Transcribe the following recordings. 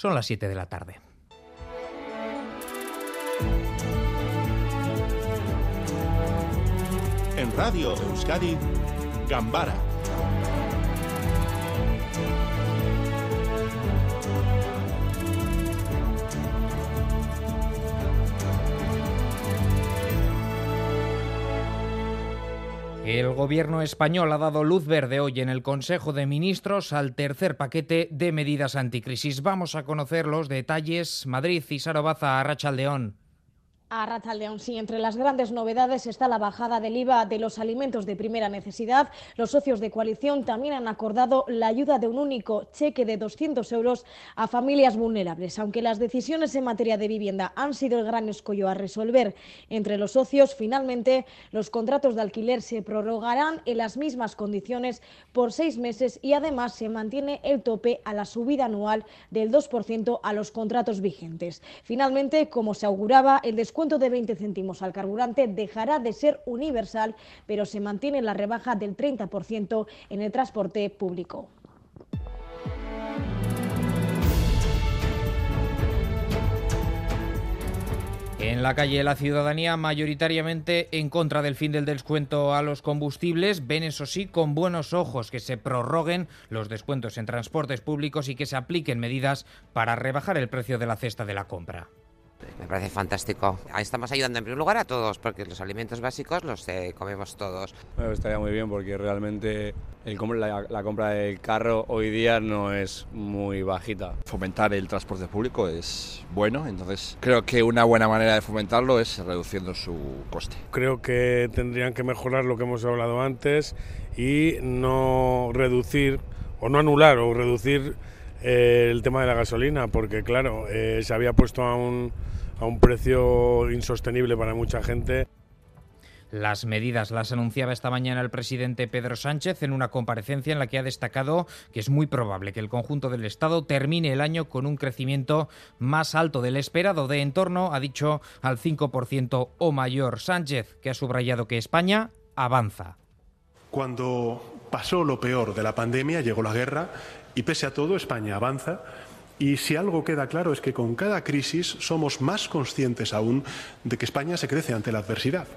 Son las 7 de la tarde. En Radio Euskadi, Gambara El gobierno español ha dado luz verde hoy en el Consejo de Ministros al tercer paquete de medidas anticrisis. Vamos a conocer los detalles. Madrid y Sarobaza, Arrachaldeón. A Rataldeón, sí, entre las grandes novedades está la bajada del IVA de los alimentos de primera necesidad. Los socios de coalición también han acordado la ayuda de un único cheque de 200 euros a familias vulnerables. Aunque las decisiones en materia de vivienda han sido el gran escollo a resolver entre los socios, finalmente los contratos de alquiler se prorrogarán en las mismas condiciones por seis meses y además se mantiene el tope a la subida anual del 2% a los contratos vigentes. Finalmente, como se auguraba, el descuento descuento de 20 céntimos al carburante dejará de ser universal, pero se mantiene la rebaja del 30% en el transporte público. En la calle la ciudadanía mayoritariamente en contra del fin del descuento a los combustibles ven eso sí con buenos ojos que se prorroguen los descuentos en transportes públicos y que se apliquen medidas para rebajar el precio de la cesta de la compra. Me parece fantástico. Ahí estamos ayudando en primer lugar a todos, porque los alimentos básicos los eh, comemos todos. Bueno, estaría muy bien porque realmente el, la, la, compra del carro hoy día no es muy bajita. Fomentar el transporte público es bueno, entonces creo que una buena manera de fomentarlo es reduciendo su coste. Creo que tendrían que mejorar lo que hemos hablado antes y no reducir o no anular o reducir eh, el tema de la gasolina, porque claro, eh, se había puesto a un, a un precio insostenible para mucha gente. Las medidas las anunciaba esta mañana el presidente Pedro Sánchez en una comparecencia en la que ha destacado que es muy probable que el conjunto del Estado termine el año con un crecimiento más alto del esperado, de en torno, ha dicho, al 5% o mayor. Sánchez, que ha subrayado que España avanza. Cuando pasó lo peor de la pandemia, llegó la guerra y pese a todo España avanza y si algo queda claro es que con cada crisis somos más conscientes aún de que España se crece ante la adversidad.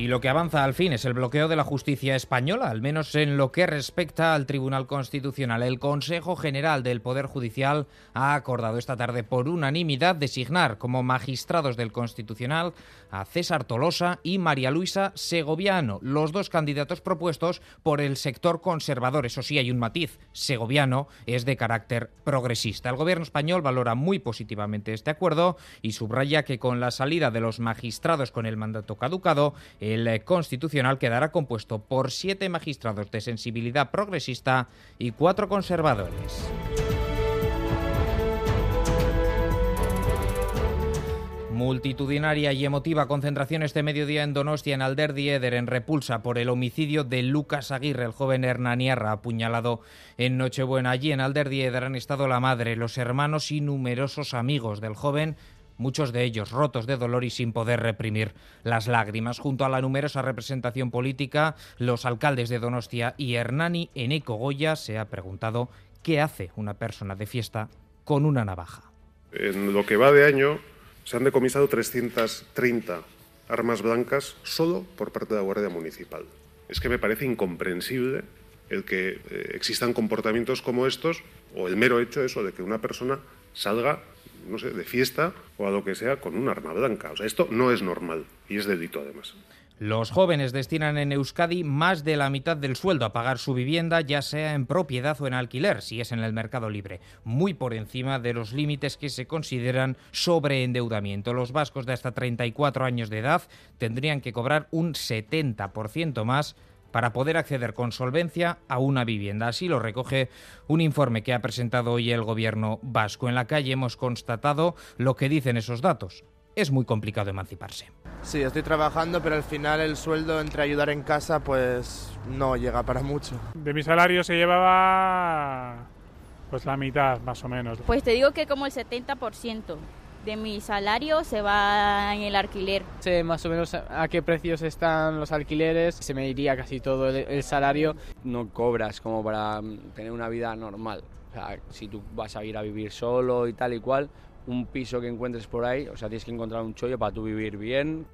Y lo que avanza al fin es el bloqueo de la justicia española, al menos en lo que respecta al Tribunal Constitucional. El Consejo General del Poder Judicial ha acordado esta tarde por unanimidad designar como magistrados del Constitucional a César Tolosa y María Luisa Segoviano, los dos candidatos propuestos por el sector conservador. Eso sí, hay un matiz. Segoviano es de carácter progresista. El gobierno español valora muy positivamente este acuerdo y subraya que con la salida de los magistrados con el mandato caducado, el Constitucional quedará compuesto por siete magistrados de sensibilidad progresista y cuatro conservadores. Multitudinaria y emotiva concentración este mediodía en Donostia, en Alderdi Eder, en repulsa por el homicidio de Lucas Aguirre, el joven hernaniarra apuñalado en Nochebuena. Allí en Alderdi Eder han estado la madre, los hermanos y numerosos amigos del joven muchos de ellos rotos de dolor y sin poder reprimir las lágrimas. Junto a la numerosa representación política, los alcaldes de Donostia y Hernani en Goya se ha preguntado qué hace una persona de fiesta con una navaja. En lo que va de año se han decomisado 330 armas blancas solo por parte de la Guardia Municipal. Es que me parece incomprensible el que eh, existan comportamientos como estos o el mero hecho eso de que una persona salga no sé, de fiesta o a lo que sea con un arma blanca. O sea, esto no es normal y es delito además. Los jóvenes destinan en Euskadi más de la mitad del sueldo a pagar su vivienda, ya sea en propiedad o en alquiler, si es en el mercado libre, muy por encima de los límites que se consideran sobreendeudamiento. Los vascos de hasta 34 años de edad tendrían que cobrar un 70% más para poder acceder con solvencia a una vivienda. Así lo recoge un informe que ha presentado hoy el gobierno vasco. En la calle hemos constatado lo que dicen esos datos. Es muy complicado emanciparse. Sí, estoy trabajando, pero al final el sueldo entre ayudar en casa pues no llega para mucho. De mi salario se llevaba pues la mitad más o menos. Pues te digo que como el 70%. De mi salario se va en el alquiler. Sé más o menos a qué precios están los alquileres, se me iría casi todo el, salario. No cobras como para mm, tener una vida normal. O sea, si tú vas a ir a vivir solo y tal y cual, un piso que encuentres por ahí, o sea, tienes que encontrar un chollo para tú vivir bien.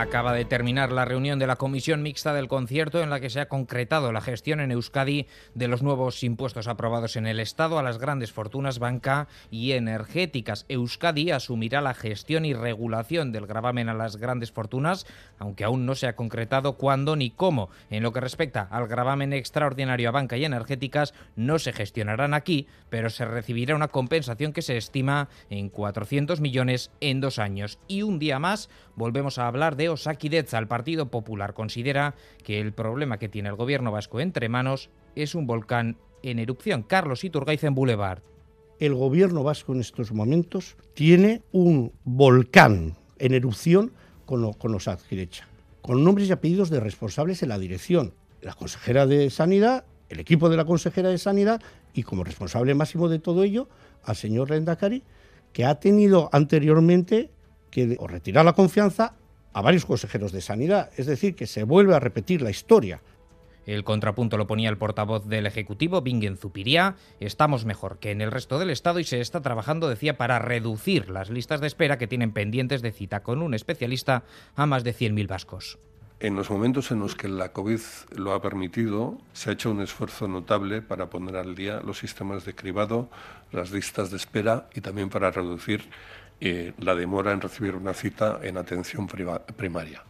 Acaba de terminar la reunión de la Comisión Mixta del Concierto en la que se ha concretado la gestión en Euskadi de los nuevos impuestos aprobados en el Estado a las grandes fortunas banca y energéticas. Euskadi asumirá la gestión y regulación del gravamen a las grandes fortunas, aunque aún no se ha concretado cuándo ni cómo. En lo que respecta al gravamen extraordinario a banca y energéticas, no se gestionarán aquí, pero se recibirá una compensación que se estima en 400 millones en dos años. Y un día más volvemos a hablar de Osakidetza. El Partido Popular considera que el problema que tiene el gobierno vasco entre manos es un volcán en erupción. Carlos Iturgaiz en Boulevard. El gobierno vasco en estos momentos tiene un volcán en erupción con, con Osakidetza, con nombres y apellidos de responsables en la dirección. La consejera de Sanidad, el equipo de la consejera de Sanidad y como responsable máximo de todo ello, al señor Rendakari, que ha tenido anteriormente que retirar la confianza a varios consejeros de sanidad. Es decir, que se vuelve a repetir la historia. El contrapunto lo ponía el portavoz del Ejecutivo, Bingen Zupiría. Estamos mejor que en el resto del Estado y se está trabajando, decía, para reducir las listas de espera que tienen pendientes de cita con un especialista a más de 100.000 vascos. En los momentos en los que la COVID lo ha permitido, se ha hecho un esfuerzo notable para poner al día los sistemas de cribado, las listas de espera y también para reducir la demora en recibir una cita en atención primaria.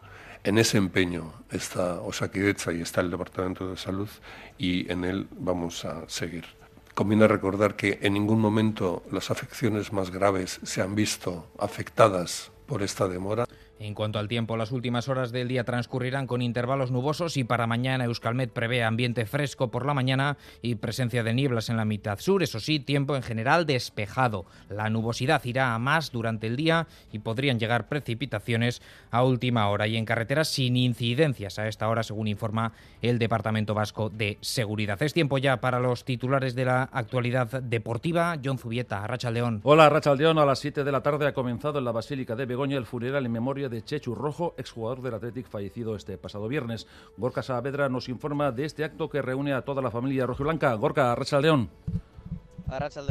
En ese empeño está Osakidecha y está el Departamento de Salud y en él vamos a seguir. Conviene recordar que en ningún momento las afecciones más graves se han visto afectadas por esta demora. En cuanto al tiempo, las últimas horas del día transcurrirán con intervalos nubosos y para mañana Euskalmet prevé ambiente fresco por la mañana y presencia de nieblas en la mitad sur. Eso sí, tiempo en general despejado. La nubosidad irá a más durante el día y podrían llegar precipitaciones a última hora y en carreteras sin incidencias a esta hora, según informa el Departamento Vasco de Seguridad. Es tiempo ya para los titulares de la actualidad deportiva. John Zubieta, Racha León. Hola, Racha León. A las 7 de la tarde ha comenzado en la Basílica de Begoña el funeral en memoria de Chechu Rojo, exjugador del Athletic fallecido este pasado viernes. Gorka Saavedra nos informa de este acto que reúne a toda la familia rojiblanca. Gorka, Racha León.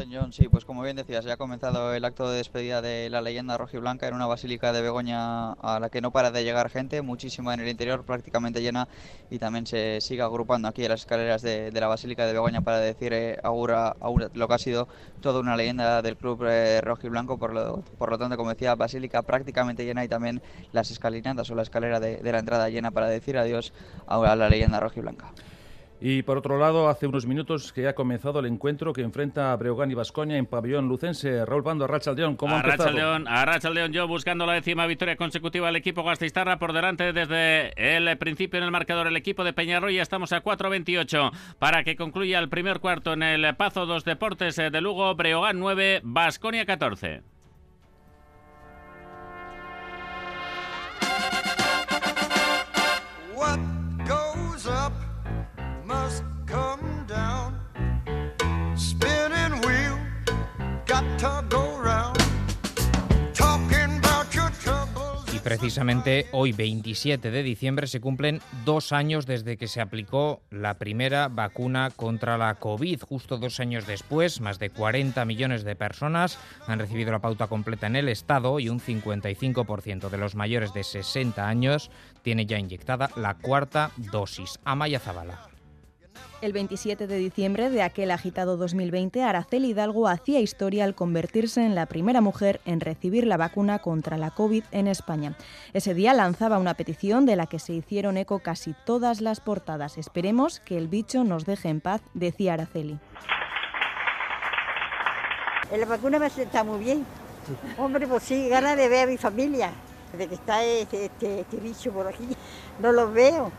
John, sí, pues como bien decías, ya ha comenzado el acto de despedida de la leyenda rojiblanca en una basílica de Begoña a la que no para de llegar gente, muchísima en el interior, prácticamente llena, y también se sigue agrupando aquí en las escaleras de, la basílica de Begoña para decir eh, augura, lo que ha sido toda una leyenda del club eh, rojiblanco, por lo, por lo tanto, como decía, basílica prácticamente llena y también las escalinatas o la escalera de, la entrada llena para decir adiós a la leyenda rojiblanca. Y por otro lado, hace unos minutos que ha comenzado el encuentro que enfrenta a Breogán y Vascoña en pabellón lucense. Raúl Bando, Arrachaldeón, ¿cómo ha empezado? Arrachaldeón, yo buscando la décima victoria consecutiva del equipo Gastistarra por delante desde el principio en el marcador el equipo de Peñarroya. Estamos a 4.28 para que concluya el primer cuarto en el Pazo dos Deportes de Lugo. Breogán 9, Vasconia 14. Precisamente hoy, 27 de diciembre, se cumplen dos años desde que se aplicó la primera vacuna contra la COVID. Justo dos años después, más de 40 millones de personas han recibido la pauta completa en el Estado y un 55% de los mayores de 60 años tiene ya inyectada la cuarta dosis. Amaya Zabala. El 27 de diciembre de aquel agitado 2020, Araceli Hidalgo hacía historia al convertirse en la primera mujer en recibir la vacuna contra la COVID en España. Ese día lanzaba una petición de la que se hicieron eco casi todas las portadas. Esperemos que el bicho nos deje en paz, decía Araceli. La vacuna me está muy bien. Hombre, pues sí, gana de ver a mi familia, de que está este, este, este bicho por aquí. No los veo.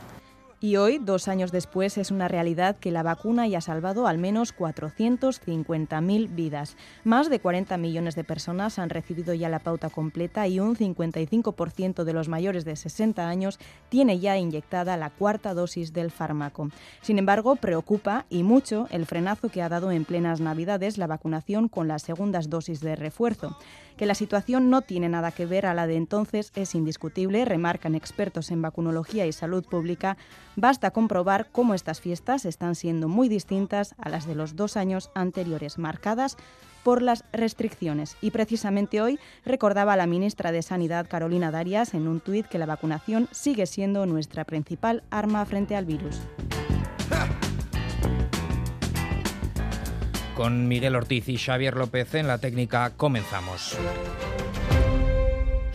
Y hoy, dos años después, es una realidad que la vacuna ya ha salvado al menos 450.000 vidas. Más de 40 millones de personas han recibido ya la pauta completa y un 55% de los mayores de 60 años tiene ya inyectada la cuarta dosis del fármaco. Sin embargo, preocupa y mucho el frenazo que ha dado en plenas Navidades la vacunación con las segundas dosis de refuerzo. Que la situación no tiene nada que ver a la de entonces es indiscutible, remarcan expertos en vacunología y salud pública. Basta comprobar cómo estas fiestas están siendo muy distintas a las de los dos años anteriores, marcadas por las restricciones. Y precisamente hoy recordaba la ministra de Sanidad, Carolina Darias, en un tuit que la vacunación sigue siendo nuestra principal arma frente al virus. Con Miguel Ortiz y Xavier López en la técnica comenzamos.